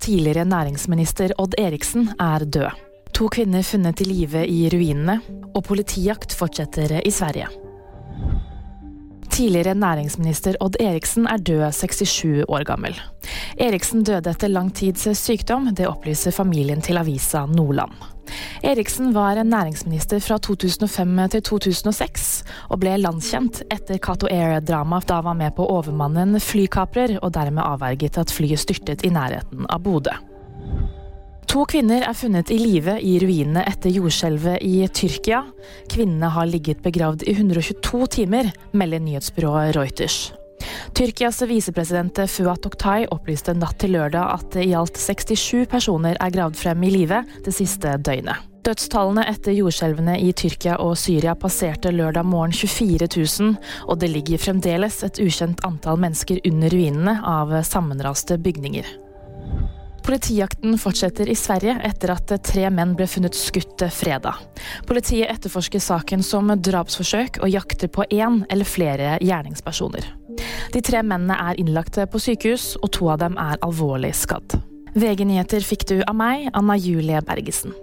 Tidligere næringsminister Odd Eriksen er død. To kvinner funnet i live i ruinene, og politijakt fortsetter i Sverige. Tidligere næringsminister Odd Eriksen er død 67 år gammel. Eriksen døde etter lang tids sykdom, det opplyser familien til avisa Nordland. Eriksen var næringsminister fra 2005 til 2006, og ble landkjent etter Cato Air-dramaet da han var med på å overmanne en flykaprer, og dermed avverget at flyet styrtet i nærheten av Bodø. To kvinner er funnet i live i ruinene etter jordskjelvet i Tyrkia. Kvinnene har ligget begravd i 122 timer, melder nyhetsbyrået Reuters. Tyrkias visepresident Fuat Oktay opplyste natt til lørdag at i alt 67 personer er gravd frem i live det siste døgnet. Dødstallene etter jordskjelvene i Tyrkia og Syria passerte lørdag morgen 24 000, og det ligger fremdeles et ukjent antall mennesker under ruinene av sammenraste bygninger. Politijakten fortsetter i Sverige etter at tre menn ble funnet skutt fredag. Politiet etterforsker saken som drapsforsøk og jakter på én eller flere gjerningspersoner. De tre mennene er innlagt på sykehus, og to av dem er alvorlig skadd. VG-nyheter fikk du av meg, Anna Julie Bergesen.